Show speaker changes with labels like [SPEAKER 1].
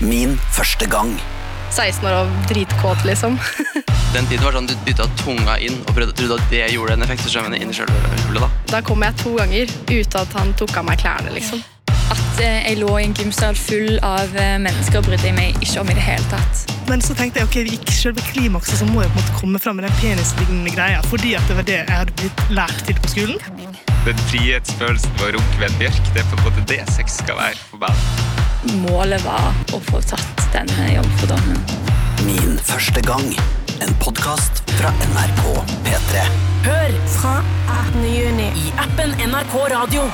[SPEAKER 1] Min første gang.
[SPEAKER 2] 16 år og dritkåt, liksom.
[SPEAKER 3] Den tiden var sånn du dytta tunga inn og prøvde, trodde at det gjorde en effekt. Så skjønner jeg inn i selv, da.
[SPEAKER 2] Da kom jeg to ganger uten at han tok av meg klærne, liksom.
[SPEAKER 4] At eh, jeg lå i en gymsal full av eh, mennesker brydde jeg meg ikke om i det hele tatt.
[SPEAKER 5] Men så tenkte jeg ok, i selve klimakset så må jeg på en måte komme fram med den penislignende greia, fordi at det var det jeg hadde blitt lært til på skolen.
[SPEAKER 6] Den frihetsfølelsen ved å runke ved en bjørk, det er på en måte det sex skal være for meg.
[SPEAKER 4] Målet var å få tatt denne jomfrudommen.
[SPEAKER 1] Min første gang. En podkast fra NRK P3.
[SPEAKER 7] Hør fra 18. juni i appen NRK Radio.